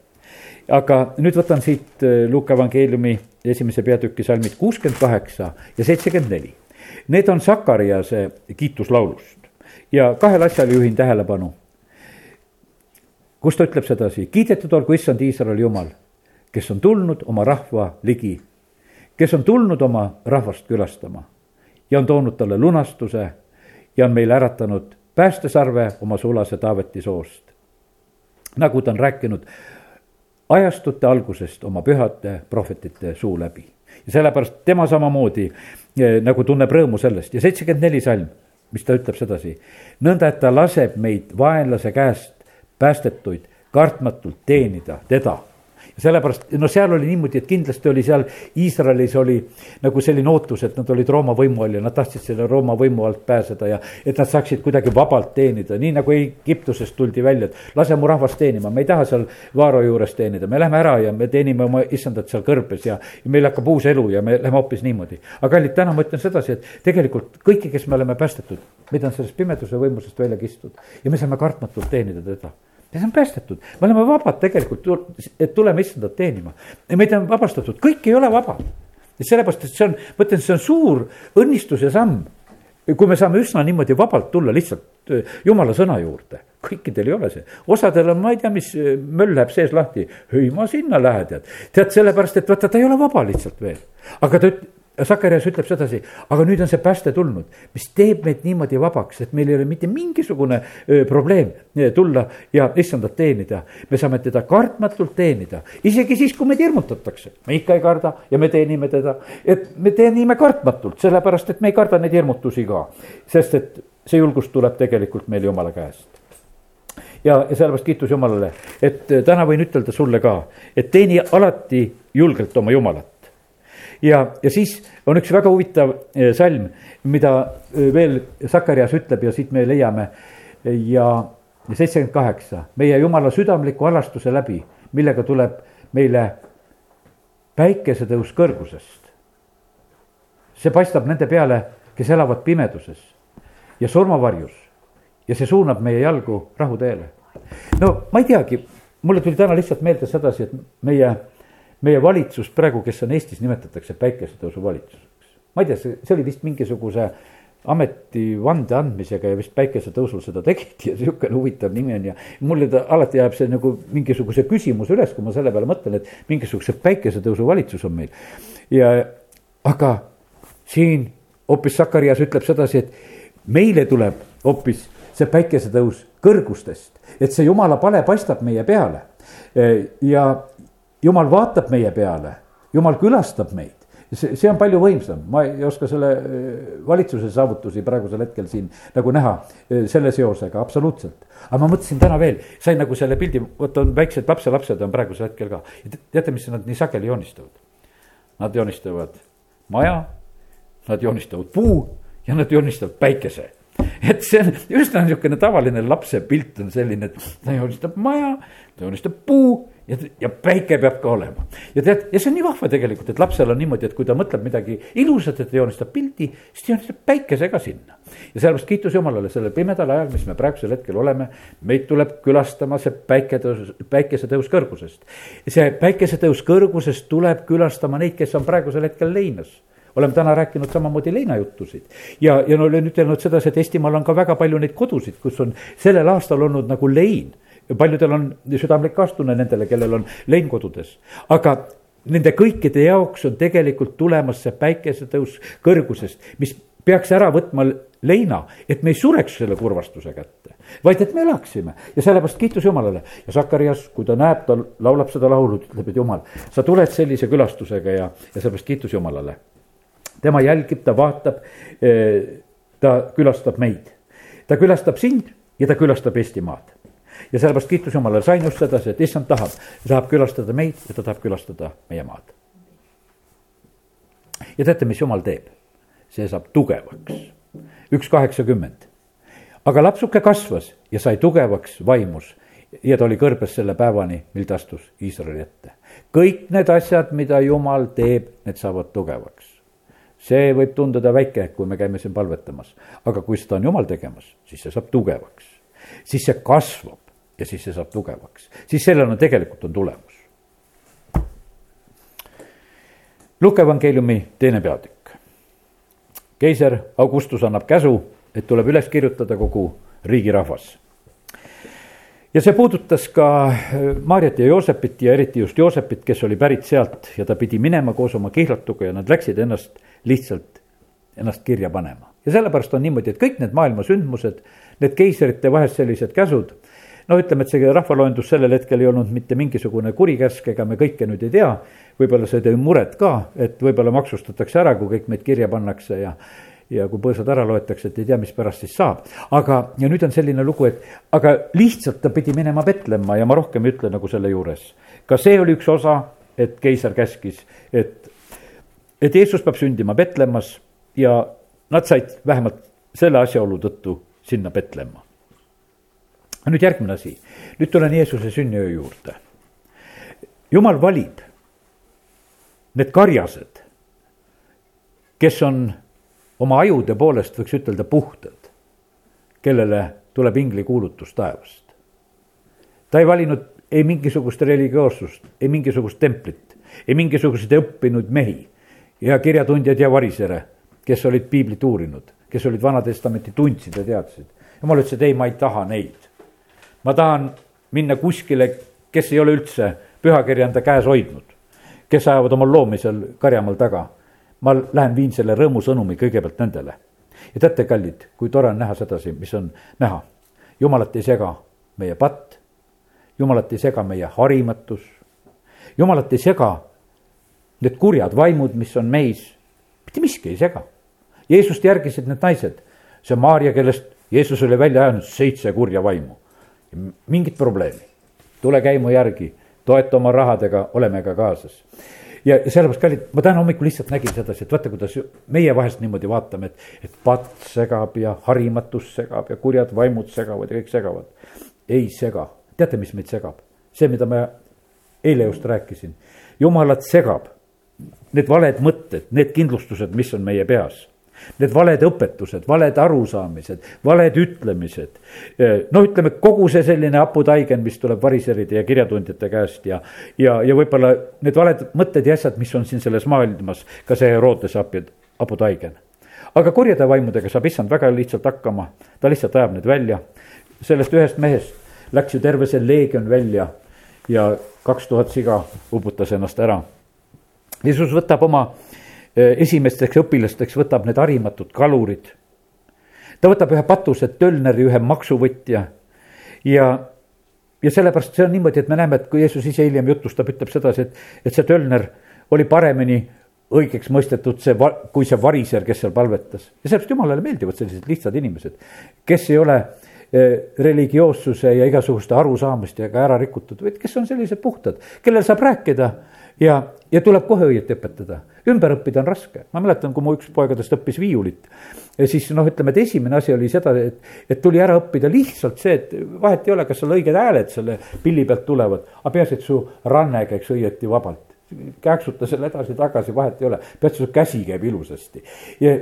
aga nüüd võtan siit äh, Luuka evangeeliumi esimese peatüki salmid kuuskümmend kaheksa ja seitsekümmend neli. Need on Sakariase kiituslaulust ja kahele asjale juhin tähelepanu. kus ta ütleb sedasi, kiidetud olgu issand Iisraeli jumal, kes on tulnud oma rahva ligi, kes on tulnud oma rahvast külastama ja on toonud talle lunastuse ja on meile äratanud päästesarve oma sulase Taaveti soost. nagu ta on rääkinud ajastute algusest oma pühade prohvetite suu läbi. ja sellepärast tema samamoodi eh, nagu tunneb rõõmu sellest ja seitsekümmend neli salm, mis ta ütleb sedasi. nõnda, et ta laseb meid vaenlase käest päästetuid kartmatult teenida teda sellepärast, no seal oli niimoodi, et kindlasti oli seal Iisraelis oli nagu selline ootus, et nad olid Rooma võimu all ja nad tahtsid selle Rooma võimu alt pääseda ja et nad saaksid kuidagi vabalt teenida, nii nagu Egiptusest tuldi välja, et lase mu rahvast teenima, me ei taha seal Vaaro juures teenida, me lähme ära ja me teenime oma issandat seal kõrbes ja, ja meil hakkab uus elu ja me lähme hoopis niimoodi. aga kallid, täna ma ütlen sedasi, et tegelikult kõiki, kes me oleme päästetud, meid on sellest pimeduse võimusest välja kistud ja me saame kartmatult teenida teda ja see on päästetud, me oleme vabad tegelikult, et tuleme issandat teenima. meid on vabastatud, kõik ei ole vabad. ja sellepärast, et see on, ma ütlen, see on suur õnnistus ja samm. kui me saame üsna niimoodi vabalt tulla lihtsalt äh, jumala sõna juurde, kõikidel ei ole see, osadel on, ma ei tea, mis äh, möll läheb sees lahti, ei ma sinna lähe tead. tead sellepärast, et vaata, ta ei ole vaba lihtsalt veel, aga ta üt-, Sakarias ütleb sedasi, aga nüüd on see pääste tulnud, mis teeb meid niimoodi vabaks, et meil ei ole mitte mingisugune probleem tulla ja issandat teenida. me saame teda kartmatult teenida, isegi siis, kui meid hirmutatakse, me ikka ei karda ja me teenime teda. et me teenime kartmatult, sellepärast et me ei karda neid hirmutusi ka, sest et see julgus tuleb tegelikult meil jumala käest ja, ja sellepärast kiitus Jumalale, et täna võin ütelda sulle ka, et teeni alati julgelt oma Jumalat ja, ja siis on üks väga huvitav eh, salm, mida eh, veel Sakarias ütleb ja siit me leiame. Ja, seitsekümmend kaheksa, meie jumala südamliku halastuse läbi, millega tuleb meile päikesetõus kõrgusest. see paistab nende peale, kes elavad pimeduses. Ja surmavarjus. Ja see suunab meie jalgu rahuteele. no ma ei teagi, mulle tuli täna lihtsalt meelde sedasi, et meie meie valitsust praegu, kes on Eestis, nimetatakse päikesetõusu valitsuseks. ma ei tea, see, see oli vist mingisuguse ametivande andmisega ja vist päikesetõusul seda tegiti ja sihukene huvitav nimi on ja mulle ta alati jääb see nagu mingisuguse küsimuse üles, kui ma selle peale mõtlen, et mingisuguse päikesetõusu valitsus on meil. ja aga siin hoopis Sakarias ütleb sedasi, et meile tuleb hoopis see päikesetõus kõrgustest, et see jumala pale paistab meie peale ja jumal vaatab meie peale, jumal külastab meid see, see on palju võimsam, ma ei oska selle äh, valitsuse saavutusi praegusel hetkel siin nagu näha äh, selle seosega, absoluutselt. aga ma mõtlesin täna veel, sain nagu selle pildi, vot on väiksed lapselapsed on praegusel hetkel ka. teate, mis nad nii sageli joonistavad? Nad joonistavad maja, nad joonistavad puu ja nad joonistavad päikese et see on üsna niisugune tavaline lapse pilt on selline, et ta joonistab maja, ta joonistab puu ja, ja päike peab ka olema. ja tead, ja see on nii vahva tegelikult, et lapsel on niimoodi, et kui ta mõtleb midagi ilusat, et ta joonistab pildi, siis ta joonistab päikese ka sinna. ja sellepärast kiitus Jumalale sellel pimedal ajal, mis me praegusel hetkel oleme, meid tuleb külastama see päiketõus, päikesetõus kõrgusest. see päikesetõus kõrgusest tuleb külastama neid, kes on praegusel hetkel leinas oleme täna rääkinud samamoodi leinajuttusid ja, ja no olen ütelnud sedasi, et Eestimaal on ka väga palju neid kodusid, kus on sellel aastal olnud nagu lein paljudel on südamlik kaastunne nendele, kellel on lein kodudes, aga nende kõikide jaoks on tegelikult tulemas see päikesetõus kõrgusest, mis peaks ära võtma leina, et me ei sureks selle kurvastuse kätte, vaid et me elaksime ja sellepärast kiitus Jumalale. ja Sakarias, kui ta näeb, ta laulab seda laulu, ütleb, et Jumal, sa tuled sellise külastusega ja, ja sellepärast kiitus Jumalale. tema jälgib, ta vaatab, eh, ta külastab meid, ta külastab sind ja ta külastab Eestimaad ja sellepärast kiitus Jumalale, sain just sedasi, et issand tahab, tahab külastada meid ja ta tahab külastada meie maad. ja teate, mis Jumal teeb? see saab tugevaks, üks kaheksakümmend. aga lapsuke kasvas ja sai tugevaks vaimus ja ta oli kõrbes selle päevani, mil ta astus Iisraeli ette. kõik need asjad, mida Jumal teeb, need saavad tugevaks. see võib tunduda väike, kui me käime siin palvetamas, aga kui seda on Jumal tegemas, siis see saab tugevaks. siis see kasvab ja siis see saab tugevaks, siis sellel on tegelikult on tulemus. Luke evangeeliumi teine peatükk. keiser Augustus annab käsu, et tuleb üles kirjutada kogu riigi rahvas ja see puudutas ka äh, Maarjat ja Joosepit ja eriti just Joosepit, kes oli pärit sealt ja ta pidi minema koos oma kihlatuga ja nad läksid ennast lihtsalt, ennast kirja panema. ja sellepärast on niimoodi, et kõik need maailma sündmused, need keisrite vahest sellised käsud, no ütleme, et see rahvaloendus sellel hetkel ei olnud mitte mingisugune kurikäsk, ega me kõike nüüd ei tea, võib-olla see tõi muret ka, et võib-olla maksustatakse ära, kui kõik meid kirja pannakse ja ja kui põõsad ära loetakse, et ei tea, mis pärast siis saab. aga, ja nüüd on selline lugu, et aga lihtsalt ta pidi minema Petlemma ja ma rohkem ei ütle nagu selle juures. ka see oli üks osa, et keiser käskis, et, et Jeesus peab sündima Petlemmas ja nad said vähemalt selle asjaolu tõttu sinna Petlemma. Nüüd järgmine asi, nüüd tulen Jeesuse sünniöö juurde. jumal valib need karjased, kes on oma ajude poolest võiks ütelda puhtad, kellele tuleb inglikuulutus taevast. ta ei valinud ei mingisugust religioossust, ei mingisugust templit, ei mingisuguseid õppinud mehi ja kirjatundjaid ja varisere, kes olid piiblit uurinud, kes olid Vana-testamenti tundsid ja teadsid. jumal ütles, et ei, ma ei taha neid. Ma tahan minna kuskile, kes ei ole üldse pühakirja enda käes hoidnud, kes ajavad oma loomi seal karjamaal taga ma lähen viin selle rõõmusõnumi kõigepealt nendele. ja teate, kallid, kui tore on näha sedasi, mis on näha. jumalat ei sega meie patt, jumalat ei sega meie harimatus, jumalat ei sega need kurjad vaimud, mis on meis, mitte miski ei sega. Jeesust järgisid need naised, see Maarja, kellest Jeesus oli välja ajanud seitse kurja vaimu. Mingit probleemi, tule käi mu järgi, toeta oma rahadega, oleme ka kaasas. Ja sellepärast, kallid, ma täna hommikul lihtsalt nägin sedasi, et vaata, kuidas meie vahest niimoodi vaatame, et, et patt segab ja harimatus segab ja kurjad vaimud segavad ja kõik segavad. ei sega, teate, mis meid segab? see, mida ma eile just rääkisin, jumalat segab. Need valed mõtted, need kindlustused, mis on meie peas Need valed õpetused, valed arusaamised, valed ütlemised. no ütleme, kogu see selline haputaigen, mis tuleb variseride ja kirjatundjate käest ja, ja, ja võib-olla need valed mõtted ja asjad, mis on siin selles maailmas, ka see Herodese haputaigen. aga kurjade vaimudega saab issand väga lihtsalt hakkama, ta lihtsalt ajab need välja. sellest ühest mehest läks ju terve see leegion välja ja kaks tuhat siga uputas ennast ära. Jeesus võtab oma esimesteks õpilasteks võtab need harimatud kalurid. ta võtab ühe patused tölneri, ühe maksuvõtja ja, ja sellepärast see on niimoodi, et me näeme, et kui Jeesus ise hiljem jutustab, ütleb sedasi, et, et see tölner oli paremini õigeks mõistetud see, kui see variser, kes seal palvetas. ja sellepärast jumalale meeldivad sellised lihtsad inimesed, kes ei ole äh, religioossuse ja igasuguste arusaamistega ära rikutud, vaid kes on sellised puhtad, kellel saab rääkida ja, ja tuleb kohe õieti õpetada. Ümber õppida on raske, ma mäletan, kui mu üks poegadest õppis viiulit. siis noh, ütleme, et esimene asi oli seda, et, et tuli ära õppida lihtsalt see, et vahet ei ole, kas sul õiged hääled selle pilli pealt tulevad, aga peaasi, et su ranne käiks õieti vabalt. kääksuta selle edasi-tagasi, vahet ei ole, peaasi, su käsi käib ilusasti ja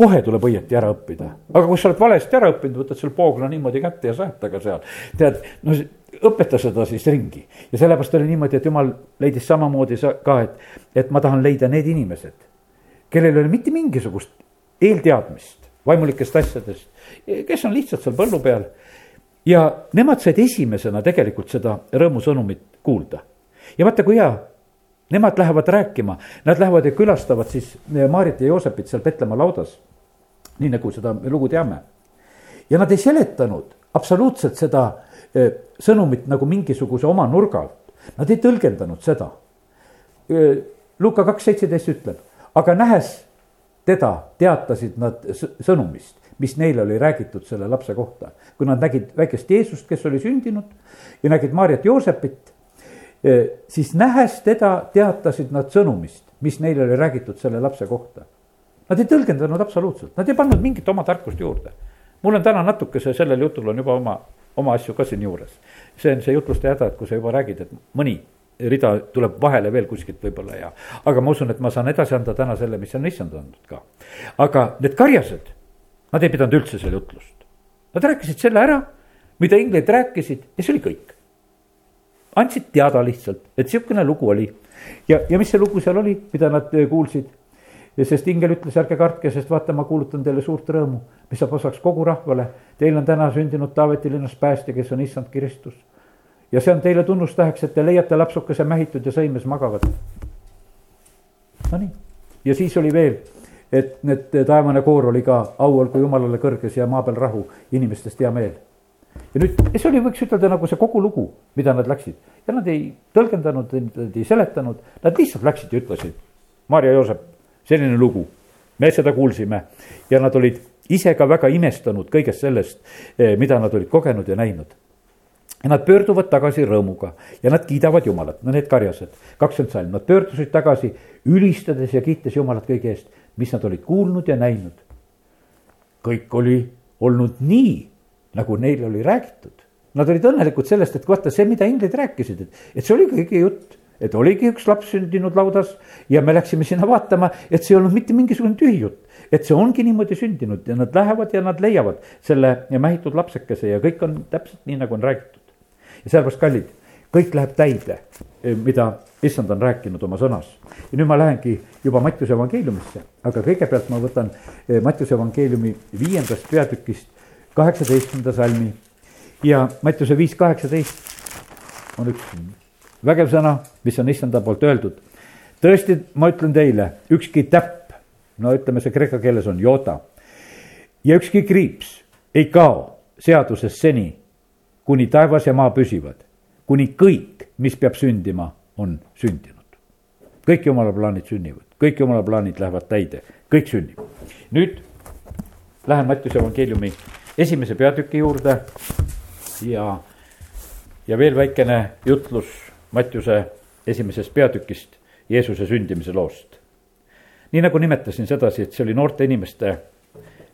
kohe tuleb õieti ära õppida, aga kui sa oled valesti ära õppinud, võtad selle poogla niimoodi kätte ja sajad taga seal. tead, no õpeta seda siis ringi ja sellepärast oli niimoodi, et jumal leidis samamoodi ka, et, et ma tahan leida need inimesed, kellel ei ole mitte mingisugust eelteadmist vaimulikest asjadest, kes on lihtsalt seal põllu peal. ja nemad said esimesena tegelikult seda rõõmusõnumit kuulda. ja vaata, kui hea, nemad lähevad rääkima, nad lähevad ja külastavad siis Maarit ja Joosepit seal Petlemma laudas. nii nagu seda lugu teame. ja nad ei seletanud absoluutselt seda Eh, sõnumit nagu mingisuguse oma nurga alt. Nad ei tõlgendanud seda. Luka kaks seitseteist ütleb, aga nähes teda, teatasid nad sõnumist, mis neile oli räägitud selle lapse kohta. kui nad nägid väikest Jeesust, kes oli sündinud ja nägid Maarjat Joosepit, siis nähes teda, teatasid nad sõnumist, mis neile oli räägitud selle lapse kohta. Nad ei tõlgendanud absoluutselt, nad ei pannud mingit oma tarkust juurde. mul on täna natukese, sellel jutul on juba oma, oma asju ka siin juures. see on see jutluste häda, et kui sa juba räägid, et mõni rida tuleb vahele veel kuskilt võib-olla ja, aga ma usun, et ma saan edasi anda täna selle, mis on issand andnud ka. aga need karjased, nad ei pidanud üldse selle jutlust. Nad rääkisid selle ära, mida inglid rääkisid ja see oli kõik. andsid teada lihtsalt, et sihukene lugu oli ja, ja mis see lugu seal oli, mida nad kuulsid sest ingel ütles, ärge kartke, sest vaata, ma kuulutan teile suurt rõõmu, mis saab osaks kogu rahvale. Teil on täna sündinud Taaveti linnas päästja, kes on issand Kristus. ja see on teile tunnustäheks, et te leiate lapsukese mähitud ja sõimes magavat. Nonii, ja siis oli veel, et need taevane koor oli ka au olgu jumalale kõrges ja maa peal rahu, inimestest hea meel ja nüüd, see oli, võiks ütelda nagu see kogu lugu, mida nad läksid ja nad ei tõlgendanud, nad ei seletanud, nad lihtsalt läksid ja ütlesid. Maarja Joosep selline lugu, me seda kuulsime ja nad olid ise ka väga imestanud kõigest sellest, eh, mida nad olid kogenud ja näinud. ja nad pöörduvad tagasi rõõmuga ja nad kiidavad Jumalat, no need karjased, kakskümmend salm, nad pöördusid tagasi ülistades ja kiites Jumalat kõige eest, mis nad olid kuulnud ja näinud. kõik oli olnud nii, nagu neile oli räägitud. Nad olid õnnelikud sellest, et vaata see, mida inglid rääkisid, et, et see oligi õige jutt et oligi üks laps sündinud laudas ja me läksime sinna vaatama, et see ei olnud mitte mingisugune tühi jutt. et see ongi niimoodi sündinud ja nad lähevad ja nad leiavad selle mähitud lapsekese ja kõik on täpselt nii, nagu on räägitud. ja sellepärast, kallid, kõik läheb täide, eh, mida issand on rääkinud oma sõnas. ja nüüd ma lähengi juba Mattiuse evangeeliumisse, aga kõigepealt ma võtan eh, Mattiuse evangeeliumi viiendast peatükist kaheksateistkümnenda salmi ja Mattiuse viis kaheksateist on üks vägev sõna, mis on issanda poolt öeldud. tõesti, ma ütlen teile, ükski täpp, no ütleme, see kreeka keeles on jota. ja ükski kriips ei kao seadusest seni, kuni taevas ja maa püsivad, kuni kõik, mis peab sündima, on sündinud. kõik jumala plaanid sünnivad, kõik jumala plaanid lähevad täide, kõik sünnib. nüüd lähen Mattiuse evangeeliumi esimese peatüki juurde ja, ja veel väikene jutlus Mattiuse esimesest peatükist Jeesuse sündimise loost. nii nagu nimetasin sedasi, et see oli noorte inimeste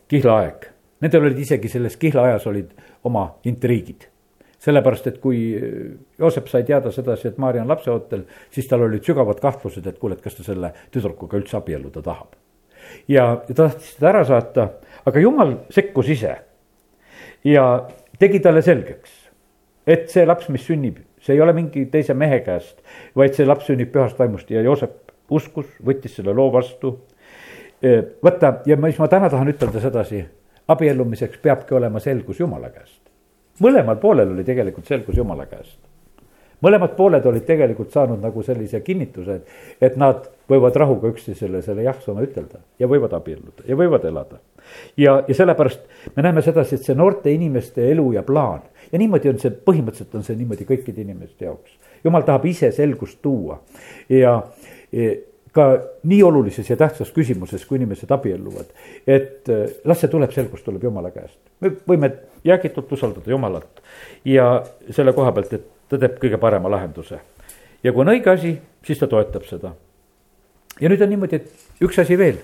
kihlaaeg. Nendel olid isegi selles kihlaajas olid oma intriigid. sellepärast, et kui Joosep sai teada sedasi, et Maarja on lapseootel, siis tal olid sügavad kahtlused, et kuule, et kas ta selle tüdrukuga üldse abielluda tahab. ja, ja ta tahtis teda ära saata, aga jumal sekkus ise ja tegi talle selgeks, et see laps, mis sünnib see ei ole mingi teise mehe käest, vaid see laps sünnib pühast vaimust ja Joosep uskus, võttis selle loo vastu. vaata ja mis ma täna tahan ütelda sedasi, abiellumiseks peabki olema selgus Jumala käest. mõlemal poolel oli tegelikult selgus Jumala käest. mõlemad pooled olid tegelikult saanud nagu sellise kinnituse, et, nad võivad rahuga üksteisele selle jah-sõna ütelda ja võivad abielluda ja võivad elada. Ja, ja sellepärast me näeme sedasi, et see noorte inimeste elu ja plaan ja niimoodi on see, põhimõtteliselt on see niimoodi kõikide inimeste jaoks. jumal tahab ise selgust tuua ja, ja ka nii olulises ja tähtsas küsimuses, kui inimesed abielluvad, et äh, las see tuleb, selgus tuleb jumala käest. me võime jäägitult usaldada jumalat ja selle koha pealt, et ta teeb kõige parema lahenduse. ja kui on õige asi, siis ta toetab seda. ja nüüd on niimoodi, et üks asi veel,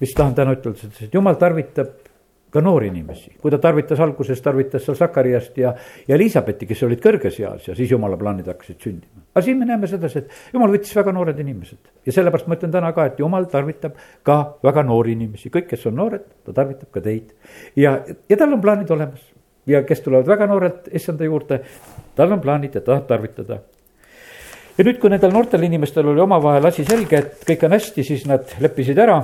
mis tahan täna ütelda, et jumal tarvitab ka noori inimesi, kui ta tarvitas alguses, tarvitas seal Sakariast ja, ja Elizabethi, kes olid kõrges eas ja siis jumala plaanid hakkasid sündima. aga siin me näeme sedasi, et jumal võttis väga noored inimesed. Ja sellepärast ma ütlen täna ka, et jumal tarvitab ka väga noori inimesi, kõik, kes on noored, ta tarvitab ka teid. ja, ja tal on plaanid olemas. Ja kes tulevad väga noorelt issanda juurde, tal on plaanid ja tahab tarvitada. Ja nüüd, kui nendel noortel inimestel oli omavahel asi selge, et kõik on hästi, siis nad leppisid ära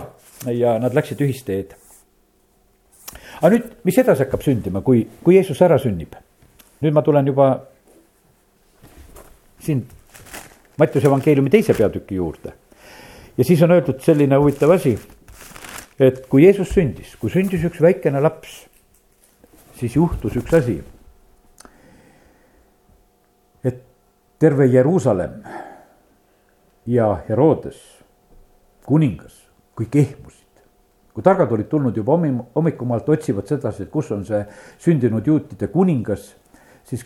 ja nad läksid ühist teed aga nüüd, mis edasi hakkab sündima, kui, kui Jeesus ära sünnib? nüüd ma tulen juba siin Mattiuse evangeeliumi teise peatüki juurde. ja siis on öeldud selline huvitav asi, et kui Jeesus sündis, kui sündis üks väikene laps, siis juhtus üks asi. et terve Jeruusalemm ja Herodes, kuningas, kõik ehmusid, kui targad olid tulnud juba hommi, hommikumaalt, otsivad sedasi, et kus on see sündinud juutide kuningas, siis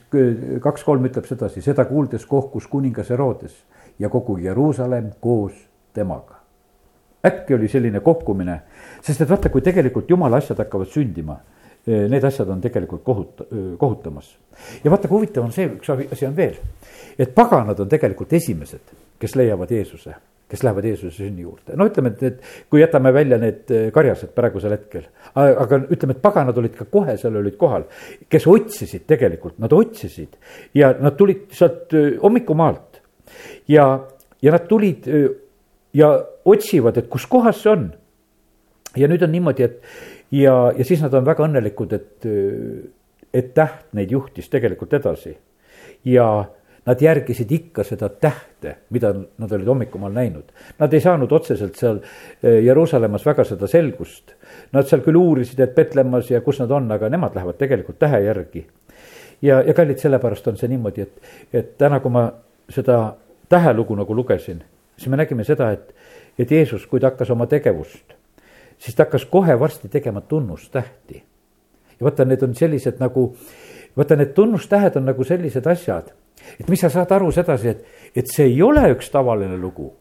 kaks-kolm ütleb sedasi, seda kuuldes kohkus kuningas Herodes ja kogu Jeruusalemm koos temaga. äkki oli selline kohkumine, sest et vaata, kui tegelikult jumala asjad hakkavad sündima, eh, need asjad on tegelikult kohut-, kohutamas. ja vaata, kui huvitav on see, üks asi on veel, et paganad on tegelikult esimesed, kes leiavad Jeesuse kes lähevad Jeesuse sünni juurde. no ütleme, et need, kui jätame välja need äh, karjased praegusel hetkel, aga ütleme, et paganad olid ka kohe seal olid kohal, kes otsisid tegelikult, nad otsisid ja nad tulid sealt äh, hommikumaalt ja, ja nad tulid äh, ja otsivad, et kus kohas see on. ja nüüd on niimoodi, et ja, ja siis nad on väga õnnelikud, et, et täht neid juhtis tegelikult edasi ja Nad järgisid ikka seda tähte, mida nad olid hommikumaal näinud. Nad ei saanud otseselt seal eh, Jeruusalemmas väga seda selgust. Nad seal küll uurisid, et Petlemmas ja kus nad on, aga nemad lähevad tegelikult tähe järgi. ja, ja kallid, sellepärast on see niimoodi, et, et täna, kui ma seda tähelugu nagu lugesin, siis me nägime seda, et, et Jeesus, kui ta hakkas oma tegevust, siis ta hakkas kohe varsti tegema tunnustähti. ja vaata, need on sellised nagu, vaata, need tunnustähed on nagu sellised asjad et mis sa saad aru sedasi, et, et see ei ole üks tavaline lugu.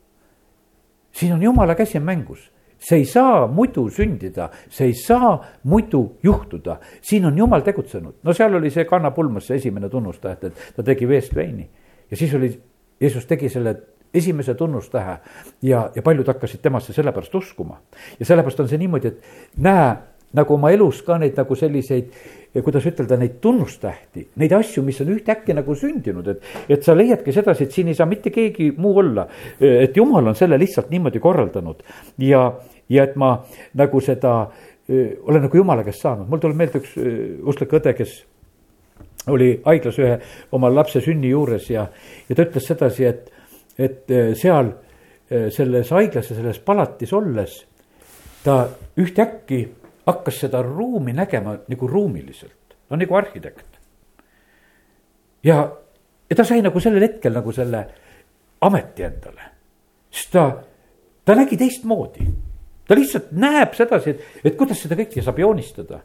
siin on jumala käsi mängus, see ei saa muidu sündida, see ei saa muidu juhtuda, siin on jumal tegutsenud, no seal oli see kannapulmas see esimene tunnustäht, et ta tegi veest veini. Ja siis oli, Jeesus tegi selle esimese tunnustähe ja, ja paljud hakkasid temasse sellepärast uskuma. ja sellepärast on see niimoodi, et näe nagu oma elus ka neid nagu selliseid, kuidas ütelda, neid tunnustähti, neid asju, mis on ühtäkki nagu sündinud, et, et sa leiadki sedasi, et siin ei saa mitte keegi muu olla. et jumal on selle lihtsalt niimoodi korraldanud ja, ja et ma nagu seda olen nagu jumala käest saanud, mul tuleb meelde üks usklik õde, kes oli haiglas ühe oma lapse sünni juures ja, ja ta ütles sedasi, et, et seal selles haiglas ja selles palatis olles ta ühtäkki hakkas seda ruumi nägema nagu ruumiliselt, no nagu arhitekt. ja, ja ta sai nagu sellel hetkel nagu selle ameti endale, sest ta, ta nägi teistmoodi. ta lihtsalt näeb sedasi, et, et kuidas seda kõike saab joonistada.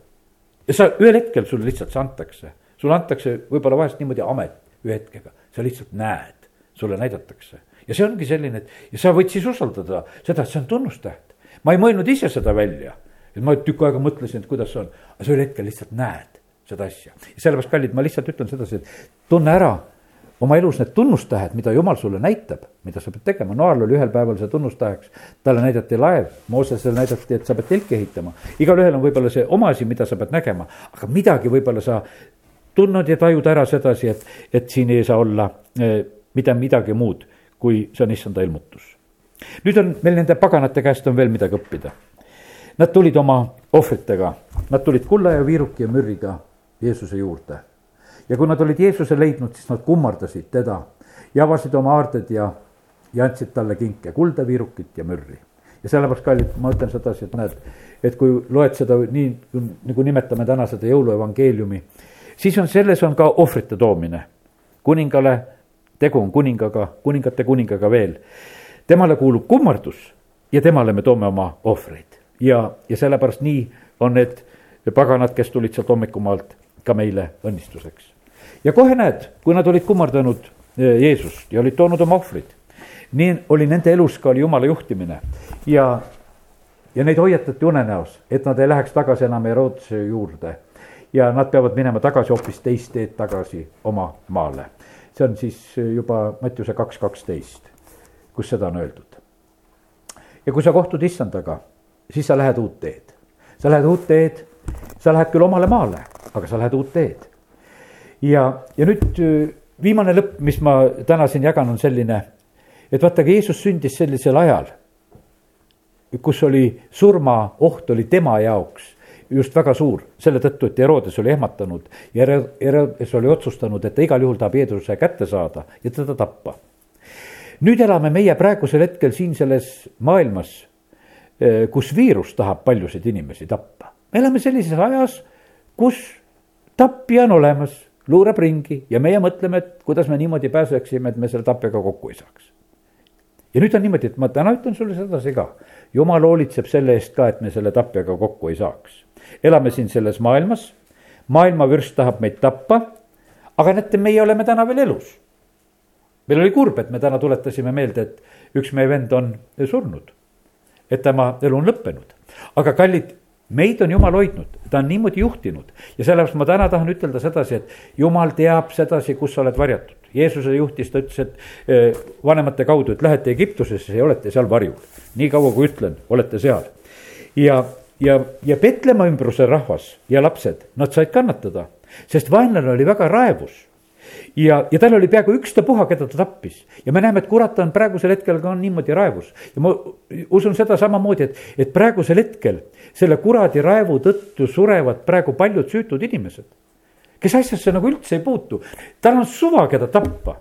ja sa ühel hetkel sulle lihtsalt see antakse, sulle antakse võib-olla vahest niimoodi amet ühe hetkega, sa lihtsalt näed, sulle näidatakse ja see ongi selline, et ja sa võid siis usaldada seda, et see on tunnustäht. ma ei mõelnud ise seda välja et ma tükk aega mõtlesin, et kuidas see on, aga sa ühel hetkel lihtsalt näed seda asja. sellepärast, kallid, ma lihtsalt ütlen sedasi, et tunne ära oma elus need tunnustähed, mida jumal sulle näitab, mida sa pead tegema, Noal oli ühel päeval see tunnustäheks, talle näidati laev, Moosesele näidati, et sa pead telki ehitama. igalühel on võib-olla see oma asi, mida sa pead nägema, aga midagi võib-olla sa tunned ja tajud ära sedasi, et, et siin ei saa olla eh, mida, midagi muud, kui see on issanda ilmutus. nüüd on meil nende paganate käest on veel midagi õppida Nad tulid oma ohvritega, nad tulid kulla ja viiruki ja mürriga Jeesuse juurde. ja kui nad olid Jeesuse leidnud, siis nad kummardasid teda ja avasid oma aarded ja, ja andsid talle kinke, kulda, viirukit ja mürri. ja sellepärast, kallid, ma ütlen sedasi, et näed, et kui loed seda nii, nagu nimetame täna seda jõuluevangeeliumi, siis on selles on ka ohvrite toomine. kuningale, tegu on kuningaga, kuningate kuningaga veel. temale kuulub kummardus ja temale me toome oma ohvreid ja, ja sellepärast nii on need paganad, kes tulid sealt hommikumaalt ka meile õnnistuseks. ja kohe näed, kui nad olid kummardanud eh, Jeesust ja olid toonud oma ohvrid, nii oli nende elus ka oli jumala juhtimine ja, ja neid hoiatati unenäos, et nad ei läheks tagasi enam Herodese juurde. ja nad peavad minema tagasi hoopis teist teed tagasi oma maale. see on siis juba Mattiuse kaks kaksteist, kus seda on öeldud. ja kui sa kohtud issandaga siis sa lähed uut teed. sa lähed uut teed, sa lähed küll omale maale, aga sa lähed uut teed. ja, ja nüüd äh, viimane lõpp, mis ma täna siin jagan, on selline, et vaadake, Jeesus sündis sellisel ajal, kus oli surmaoht oli tema jaoks just väga suur, selle tõttu, et Herodes oli ehmatanud ja Herodes oli otsustanud, et ta igal juhul tahab Jeesuse kätte saada ja teda tappa. nüüd elame meie praegusel hetkel siin selles maailmas kus viirus tahab paljusid inimesi tappa. me elame sellises ajas, kus tapja on olemas, luurab ringi ja meie mõtleme, et kuidas me niimoodi pääseksime, et me selle tapjaga kokku ei saaks. ja nüüd on niimoodi, et ma täna ütlen sulle sedasi ka. jumal hoolitseb selle eest ka, et me selle tapjaga kokku ei saaks. elame siin selles maailmas, maailmavürst tahab meid tappa, aga näete, meie oleme täna veel elus. meil oli kurb, et me täna tuletasime meelde, et üks meie vend on surnud. Et tema elu on lõppenud, aga kallid meid on jumal hoidnud, ta on niimoodi juhtinud ja sellepärast ma täna tahan ütelda sedasi, et jumal teab sedasi, kus sa oled varjatud. Jeesuse juhtis, ta ütles, et eh, vanemate kaudu, et lähete Egiptusesse ja olete seal varjul. nii kaua, kui ütlen, olete seal. ja, ja, ja Petlemma ümbruse rahvas ja lapsed, nad said kannatada, sest vaenlane oli väga raevus ja, ja tal oli peaaegu ükstapuha, keda ta tappis. ja me näeme, et kurat on praegusel hetkel ka niimoodi raevus. ja ma usun seda samamoodi, et, et praegusel hetkel selle kuradi raevu tõttu surevad praegu paljud süütud inimesed. kes asjasse nagu üldse ei puutu. tal on suva, keda tappa.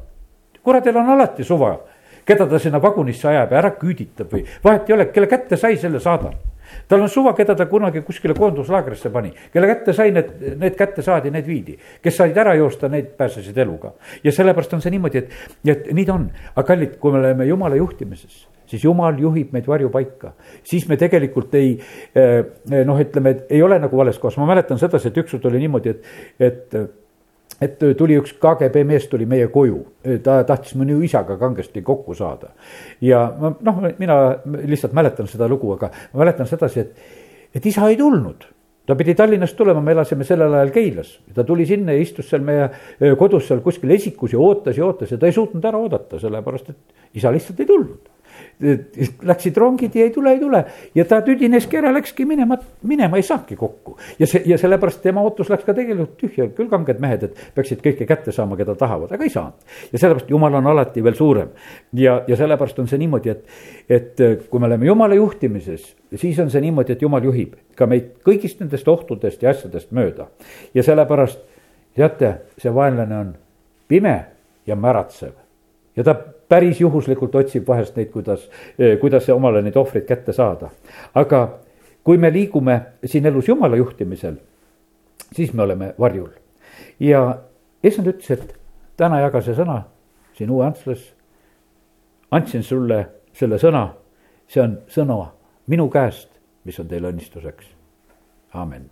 kuradil on alati suva, keda ta sinna vagunisse ajab ja ära küüditab või vahet ei ole, kelle kätte sai, selle saadan tal on suva, keda ta kunagi kuskile koonduslaagrisse pani, kelle kätte sai, need, need kätte saadi, need viidi. kes said ära joosta, need pääsesid eluga. ja sellepärast on see niimoodi, et, et nii ta on. aga kallid, kui me oleme jumala juhtimises, siis jumal juhib meid varjupaika. siis me tegelikult ei eh, noh, ütleme, et ei ole nagu vales kohas, ma mäletan sedasi, et ükskord oli niimoodi, et, et et tuli üks KGB mees tuli meie koju, ta tahtis minu isaga kangesti kokku saada. ja ma noh, mina lihtsalt mäletan seda lugu, aga ma mäletan sedasi, et, et isa ei tulnud ta pidi Tallinnast tulema, me elasime sellel ajal Keilas. ta tuli sinna ja istus seal meie kodus seal kuskil esikus ja ootas ja ootas ja ta ei suutnud ära oodata, sellepärast et isa lihtsalt ei tulnud Läksid rongid ja ei tule, ei tule ja ta tüdineski ära, läkski minema, minema ei saanudki kokku. ja see, ja sellepärast tema ootus läks ka tegelikult tühja, küll kanged mehed, et peaksid kõike kätte saama, keda tahavad, aga ei saanud. ja sellepärast jumal on alati veel suurem. ja, ja sellepärast on see niimoodi, et, et kui me oleme jumala juhtimises, siis on see niimoodi, et jumal juhib ka meid kõigist nendest ohtudest ja asjadest mööda. ja sellepärast teate, see vaenlane on pime ja märatsev ja ta päris juhuslikult otsib vahest neid, kuidas, eh, kuidas omale neid ohvreid kätte saada. aga kui me liigume siin elus jumala juhtimisel, siis me oleme varjul. ja issand ütles, et täna jaga see sõna siin Uue Antslas. andsin sulle selle sõna, see on sõna minu käest, mis on teile õnnistuseks. amin